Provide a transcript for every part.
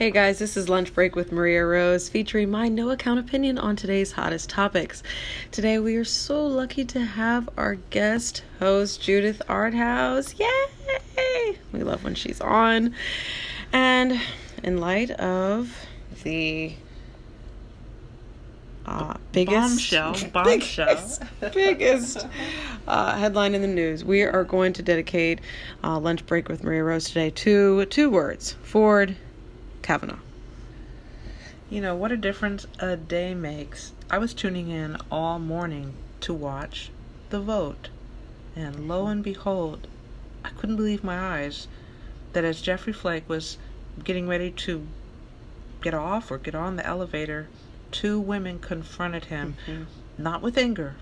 Hey guys, this is Lunch Break with Maria Rose featuring my no account opinion on today's hottest topics. Today we are so lucky to have our guest host Judith Arthouse. Yay! We love when she's on. And in light of the uh, biggest bombshell, bombshell, biggest, biggest uh, headline in the news. We are going to dedicate uh, lunch break with Maria Rose today to two words: Ford Kavanaugh. You know what a difference a day makes. I was tuning in all morning to watch the vote, and lo and behold, I couldn't believe my eyes that as Jeffrey Flake was getting ready to get off or get on the elevator, two women confronted him, mm-hmm. not with anger,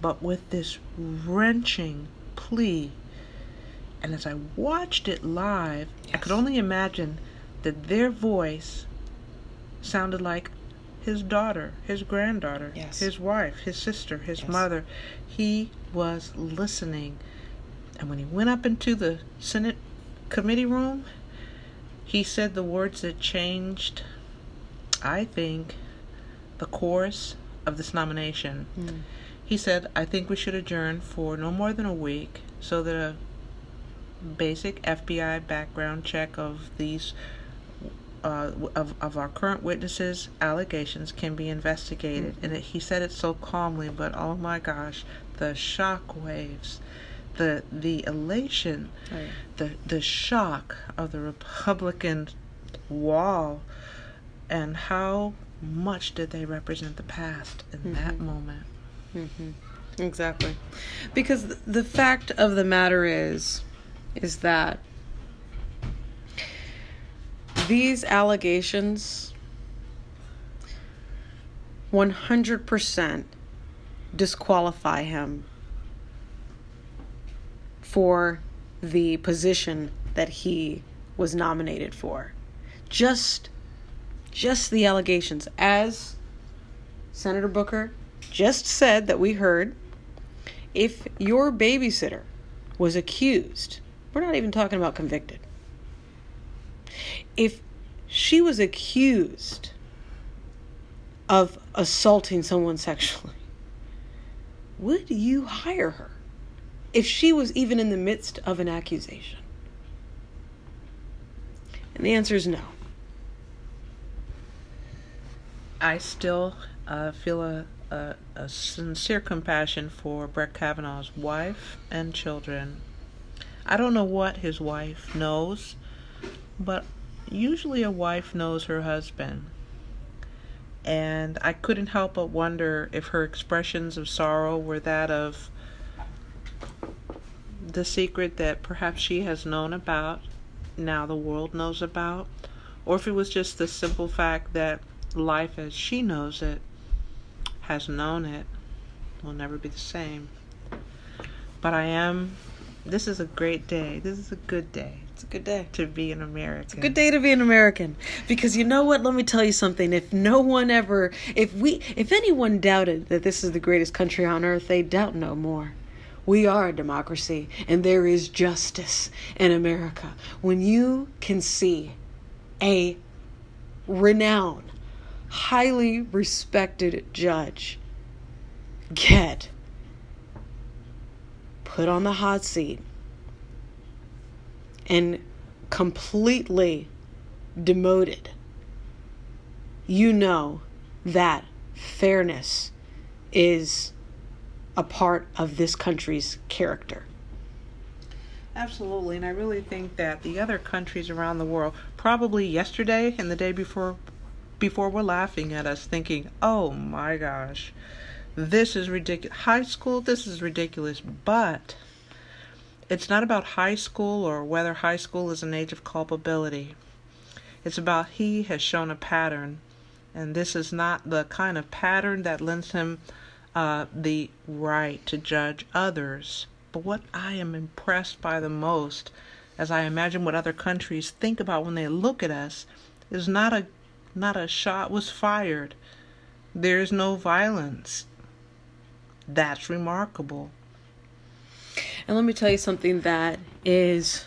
but with this wrenching plea. And as I watched it live, yes. I could only imagine that their voice sounded like his daughter, his granddaughter, yes. his wife, his sister, his yes. mother. He was listening. And when he went up into the Senate committee room, he said the words that changed, I think, the course of this nomination. Mm. He said, I think we should adjourn for no more than a week so that a basic FBI background check of these uh, of, of our current witnesses' allegations can be investigated. And it, he said it so calmly, but oh my gosh, the shock waves, the the elation, the the shock of the Republican wall, and how much did they represent the past in mm-hmm. that moment? Mm-hmm. Exactly, because the fact of the matter is, is that these allegations 100% disqualify him for the position that he was nominated for. Just just the allegations as Senator Booker just said that we heard if your babysitter was accused, we're not even talking about convicted if she was accused of assaulting someone sexually, would you hire her if she was even in the midst of an accusation? And the answer is no. I still uh, feel a, a, a sincere compassion for Brett Kavanaugh's wife and children. I don't know what his wife knows, but usually a wife knows her husband. And I couldn't help but wonder if her expressions of sorrow were that of the secret that perhaps she has known about, now the world knows about, or if it was just the simple fact that life as she knows it, has known it, will never be the same. But I am, this is a great day. This is a good day. It's a good day to be an American. It's a good day to be an American because you know what? Let me tell you something. If no one ever, if we, if anyone doubted that this is the greatest country on earth, they doubt no more. We are a democracy and there is justice in America. When you can see a renowned, highly respected judge get put on the hot seat and completely demoted, you know that fairness is a part of this country's character. Absolutely, and I really think that the other countries around the world, probably yesterday and the day before, before were laughing at us, thinking, "Oh my gosh, this is ridiculous. High school, this is ridiculous." But it's not about high school or whether high school is an age of culpability. It's about he has shown a pattern, and this is not the kind of pattern that lends him uh, the right to judge others. But what I am impressed by the most, as I imagine what other countries think about when they look at us, is not a not a shot was fired. There is no violence. That's remarkable. And let me tell you something that is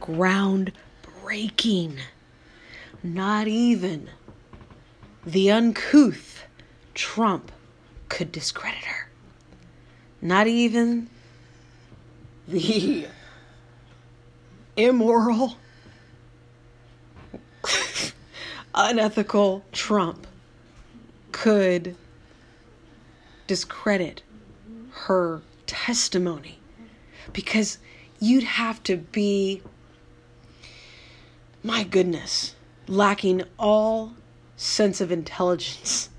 groundbreaking. not even the uncouth Trump could discredit her. Not even the immoral, unethical Trump could discredit her testimony because you'd have to be, my goodness, lacking all sense of intelligence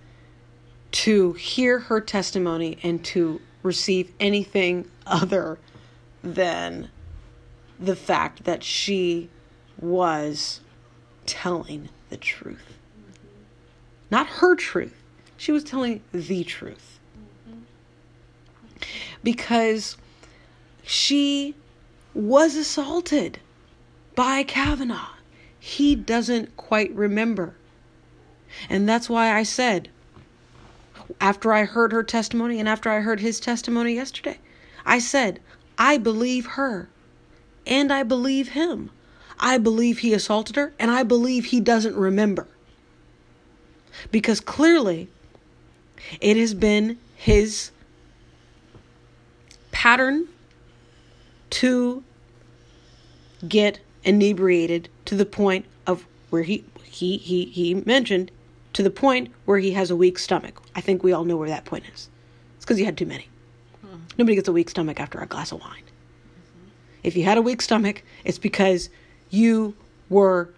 to hear her testimony and to receive anything other than the fact that she was telling the truth. Not her truth, she was telling the truth. Mm-hmm. Because she was assaulted by Kavanaugh. He doesn't quite remember. And that's why I said, after I heard her testimony and after I heard his testimony yesterday, I said, I believe her and I believe him. I believe he assaulted her and I believe he doesn't remember. Because clearly, it has been his pattern to get inebriated to the point of where he he he he mentioned to the point where he has a weak stomach. I think we all know where that point is. It's because he had too many. Hmm. Nobody gets a weak stomach after a glass of wine. Mm-hmm. If you had a weak stomach, it's because you were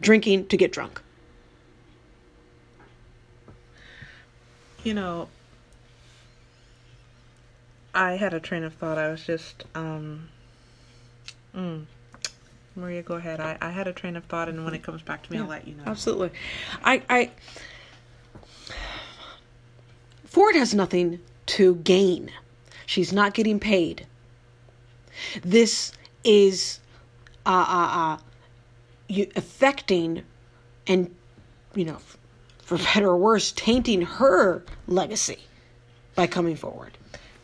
drinking to get drunk. You know, I had a train of thought. I was just, um, mm, Maria, go ahead. I, I had a train of thought, and when it comes back to me, yeah, I'll let you know. Absolutely. I, I, Ford has nothing to gain. She's not getting paid. This is, uh, uh, uh, you affecting, and you know, for better or worse, tainting her legacy by coming forward.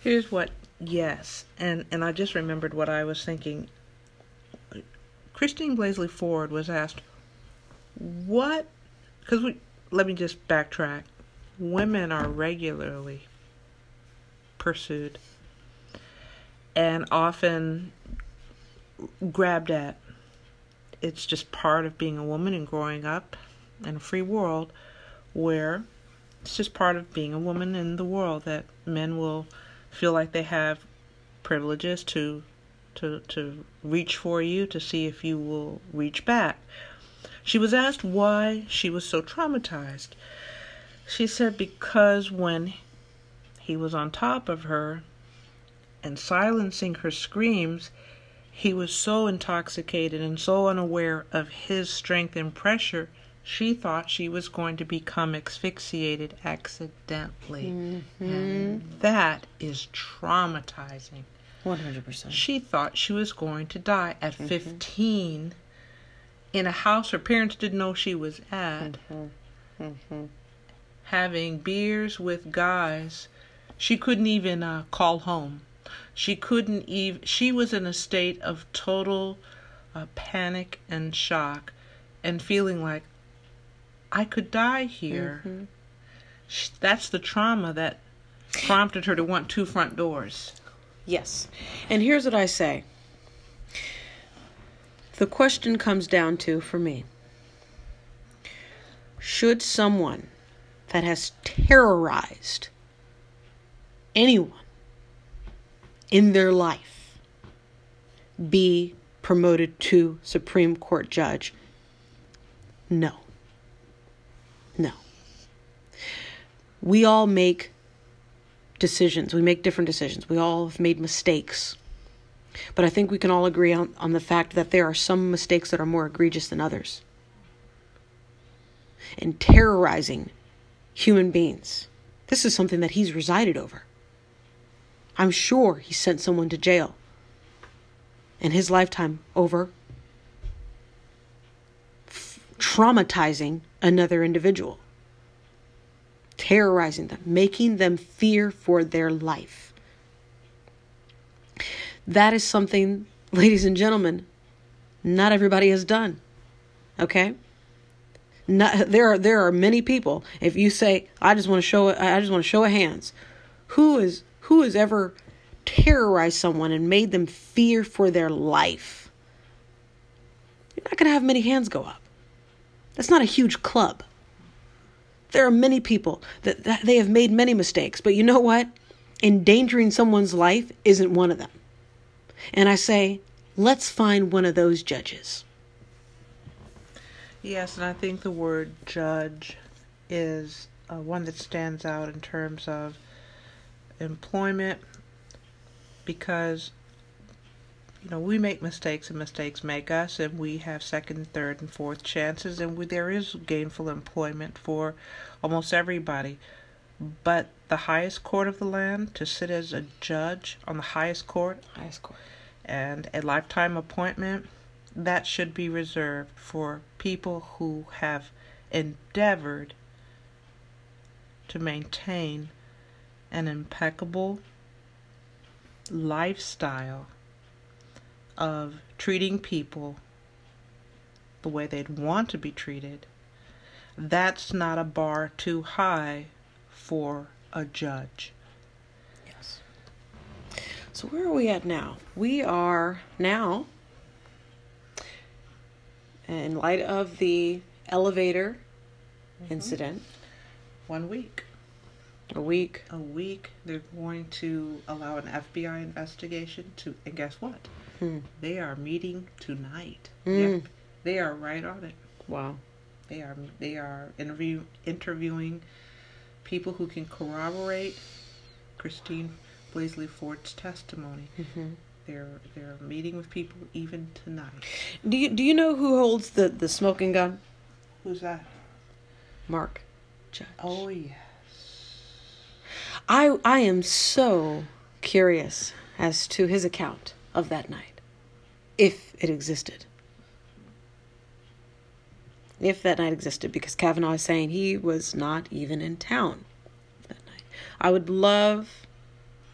Here's what, yes, and and I just remembered what I was thinking. Christine Blasey Ford was asked, "What?" Because we let me just backtrack. Women are regularly pursued and often grabbed at. It's just part of being a woman and growing up in a free world where it's just part of being a woman in the world that men will feel like they have privileges to to to reach for you to see if you will reach back. She was asked why she was so traumatized. She said because when he was on top of her and silencing her screams, he was so intoxicated and so unaware of his strength and pressure she thought she was going to become asphyxiated accidentally. Mm-hmm. And that is traumatizing. 100%. She thought she was going to die at mm-hmm. 15 in a house her parents didn't know she was at. Mm-hmm. mm-hmm. Having beers with guys. She couldn't even uh, call home. She couldn't even, she was in a state of total uh, panic and shock and feeling like I could die here. Mm-hmm. That's the trauma that prompted her to want two front doors. Yes. And here's what I say the question comes down to, for me, should someone that has terrorized anyone in their life be promoted to Supreme Court judge? No. We all make decisions. We make different decisions. We all have made mistakes. But I think we can all agree on, on the fact that there are some mistakes that are more egregious than others. And terrorizing human beings. This is something that he's resided over. I'm sure he sent someone to jail in his lifetime over f- traumatizing another individual, terrorizing them, making them fear for their life. That is something, ladies and gentlemen, not everybody has done. Okay? Not, there are there are many people. If you say, "I just want to show I just want to show of hands," who is who has ever terrorized someone and made them fear for their life? You're not going to have many hands go up. That's not a huge club. There are many people that, that they have made many mistakes, but you know what? Endangering someone's life isn't one of them. And I say, let's find one of those judges. Yes, and I think the word judge is uh, one that stands out in terms of employment because you know we make mistakes and mistakes make us and we have second third and fourth chances and we, there is gainful employment for almost everybody. But the highest court of the land to sit as a judge on the highest court highest court. and a lifetime appointment that should be reserved for people who have endeavored to maintain an impeccable lifestyle of treating people the way they'd want to be treated. That's not a bar too high for a judge. Yes. So, where are we at now? We are now in light of the elevator mm-hmm. incident. One week. A week. A week. They're going to allow an FBI investigation to, and guess what? Hmm. They are meeting tonight. Hmm. They are right on it. Wow. They are they are interview interviewing people who can corroborate Christine Blasey Ford's testimony. Mm-hmm. They're they're meeting with people even tonight. Do you do you know who holds the the smoking gun? Who's that? Mark Judge. Oh yes. I I am so curious as to his account of that night, if it existed. If that night existed, because Kavanaugh is saying he was not even in town that night. I would love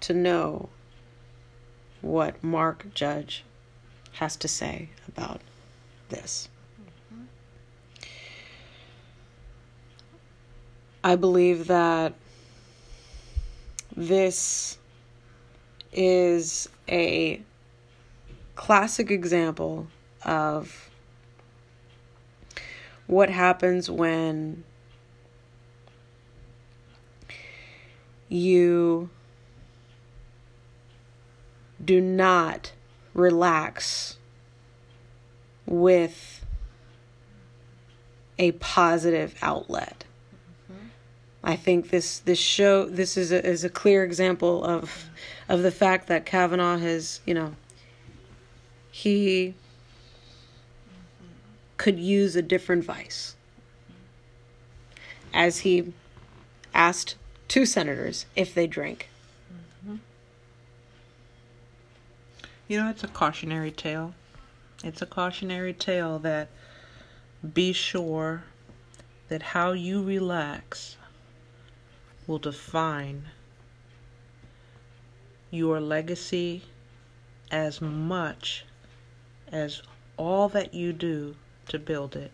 to know what Mark Judge has to say about this. I believe that this is a classic example of what happens when you do not relax with a positive outlet. Mm-hmm. I think this this show this is a is a clear example of of the fact that Kavanaugh has you know he could use a different vice as he asked two senators if they drink You know, it's a cautionary tale. It's a cautionary tale that be sure that how you relax will define your legacy as much as all that you do to build it.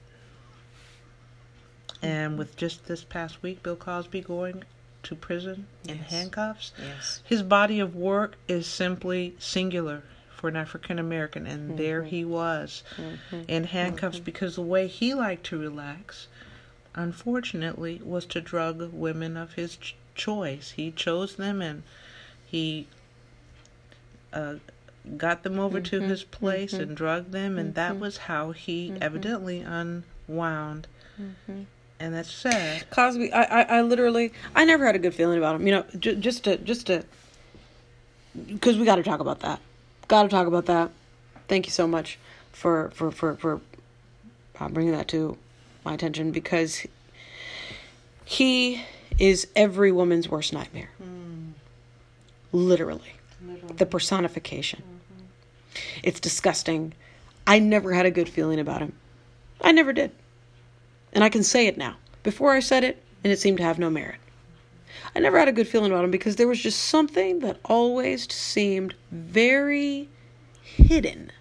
And with just this past week, Bill Cosby going to prison in yes. handcuffs, yes. his body of work is simply singular for an African American, and mm-hmm. there he was mm-hmm. in handcuffs mm-hmm. because the way he liked to relax, unfortunately, was to drug women of his ch- choice. He chose them and he uh, got them over to mm-hmm. his place and mm-hmm. drugged them, and that mm-hmm. was how he evidently unwound. And that's sad. Cosby, I, I, I literally, I never had a good feeling about him. You know, j- just to, just to, because we got to talk about that got to talk about that. Thank you so much for for for for uh, bringing that to my attention because he is every woman's worst nightmare. Mm. Literally. Literally. The personification. Mm-hmm. It's disgusting. I never had a good feeling about him. I never did. And I can say it now. Before I said it, and it seemed to have no merit. I never had a good feeling about him because there was just something that always seemed very hidden.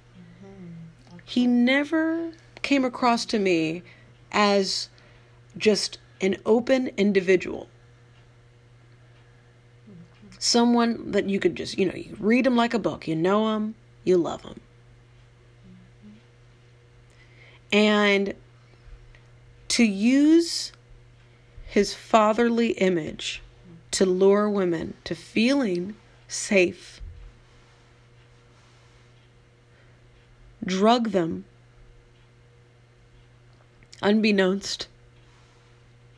He never came across to me as just an open individual. Someone that you could just, you know, you read him like a book. You know him, you love him. And to use his fatherly image to lure women to feeling safe, drug them unbeknownst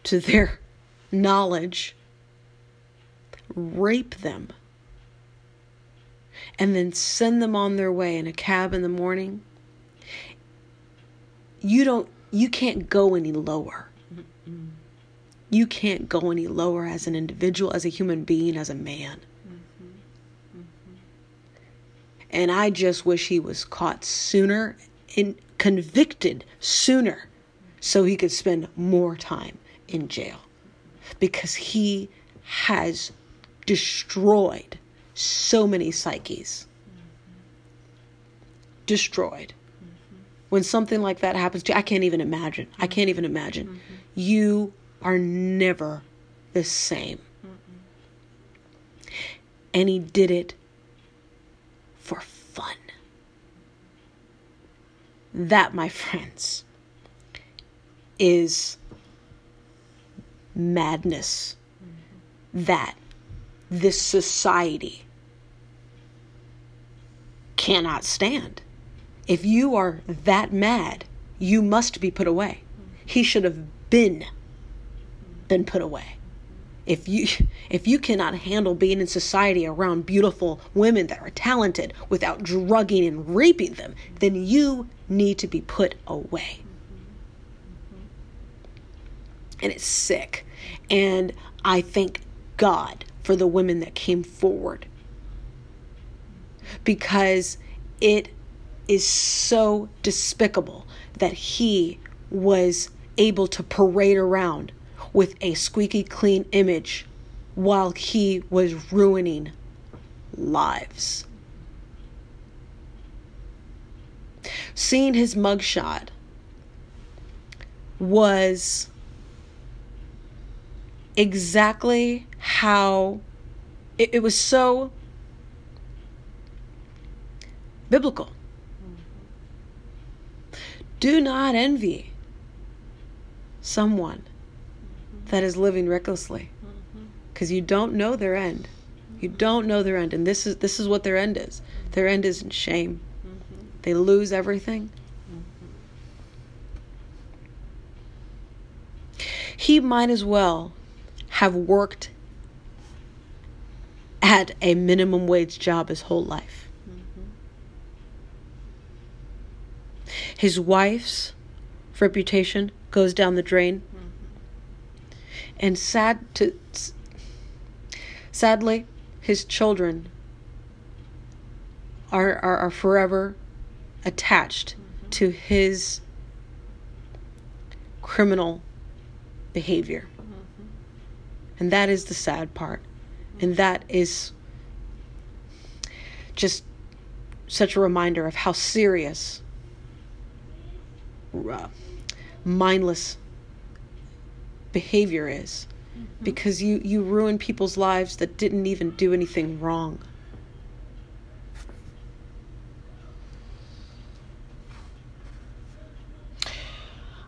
to their knowledge, rape them, and then send them on their way in a cab in the morning, you don't you can't go any lower. Mm-mm. You can't go any lower as an individual, as a human being, as a man. And I just wish he was caught sooner and convicted sooner so he could spend more time in jail because he has destroyed so many psyches. Destroyed. When something like that happens to you, I can't even imagine. I can't even imagine. You are never the same. And he did it for fun. That, my friends, is madness that this society cannot stand. If you are that mad, you must be put away. He should have been been put away. If you if you cannot handle being in society around beautiful women that are talented without drugging and raping them, then you need to be put away and it's sick. And I thank God for the women that came forward because it is so despicable that he was able to parade around with a squeaky clean image while he was ruining lives. Seeing his mugshot was exactly how it, it was so biblical. Do not envy someone that is living recklessly because you don't know their end. You don't know their end, and this is this is what their end is. Their end is in shame. They lose everything. He might as well have worked at a minimum wage job his whole life. Mm-hmm. His wife's reputation goes down the drain. Mm-hmm. And sad to sadly, his children are are, are forever attached mm-hmm. to his criminal behavior. And that is the sad part. And that is just such a reminder of how serious, uh, mindless behavior is. Mm-hmm. Because you, you ruin people's lives that didn't even do anything wrong.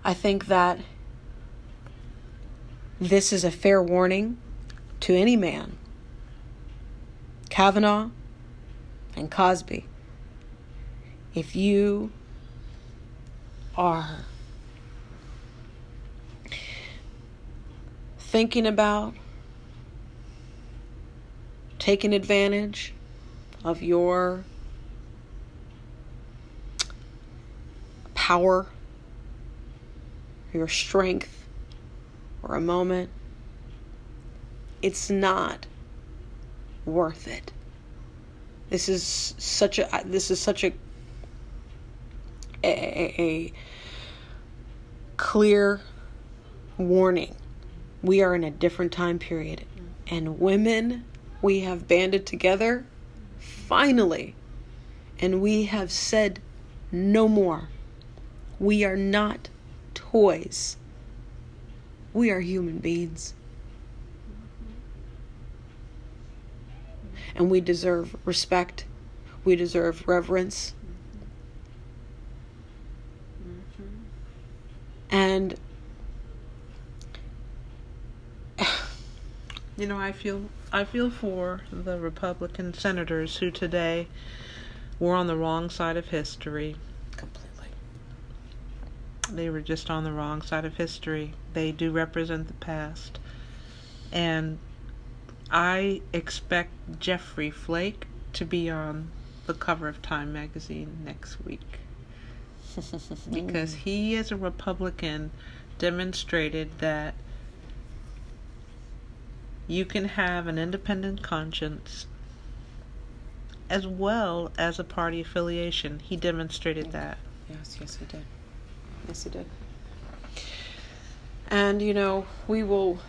I think that this is a fair warning to any man. Kavanaugh and Cosby, if you are thinking about taking advantage of your power, your strength, or a moment, it's not worth it. This is such a this is such a a, a clear warning. We are in a different time period and women we have banded together finally and we have said no more. We are not toys We are human beings. And we deserve respect. We deserve reverence. And You know, I feel I feel for the Republican senators who today were on the wrong side of history. completely. They were just on the wrong side of history. They do represent the past. And I expect Jeffrey Flake to be on the cover of Time magazine next week because he as a Republican demonstrated that you can have an independent conscience as well as a party affiliation. He demonstrated that. Yes, yes, he did. Yes, he did. And you know, we will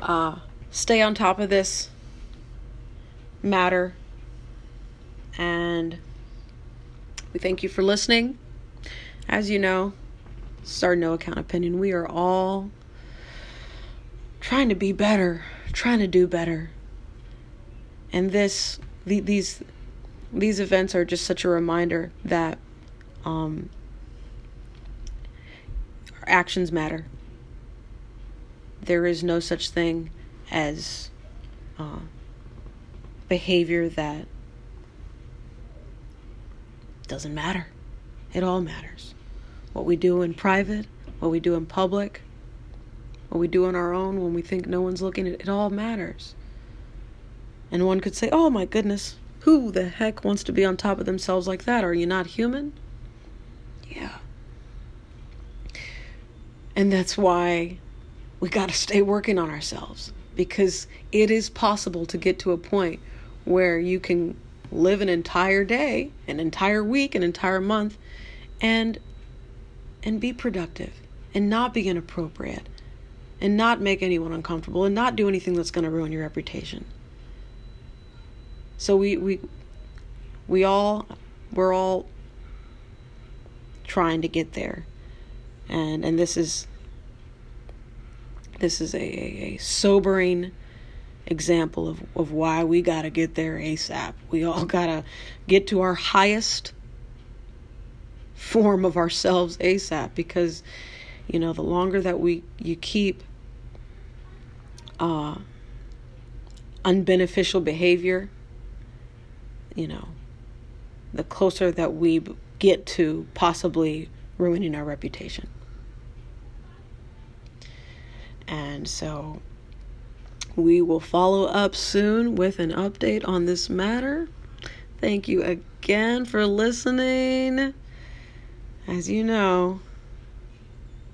uh, stay on top of this matter, and we thank you for listening. As you know, is our no account opinion. We are all trying to be better, trying to do better, and this the, these these events are just such a reminder that um, our actions matter. There is no such thing as uh, behavior that doesn't matter. It all matters. What we do in private, what we do in public, what we do on our own when we think no one's looking, it, it all matters. And one could say, oh my goodness, who the heck wants to be on top of themselves like that? Are you not human? Yeah. And that's why we got to stay working on ourselves because it is possible to get to a point where you can live an entire day, an entire week, an entire month and and be productive and not be inappropriate and not make anyone uncomfortable and not do anything that's going to ruin your reputation. So we we we all we're all trying to get there. And and this is this is a, a, a sobering example of, of why we gotta get there ASAP. We all gotta get to our highest form of ourselves ASAP because you know the longer that we you keep uh unbeneficial behavior you know, the closer that we get to possibly ruining our reputation. And so we will follow up soon with an update on this matter. Thank you again for listening. As you know,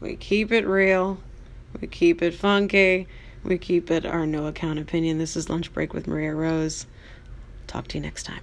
we keep it real, we keep it funky, we keep it our no account opinion. This is Lunch Break with Maria Rose. Talk to you next time.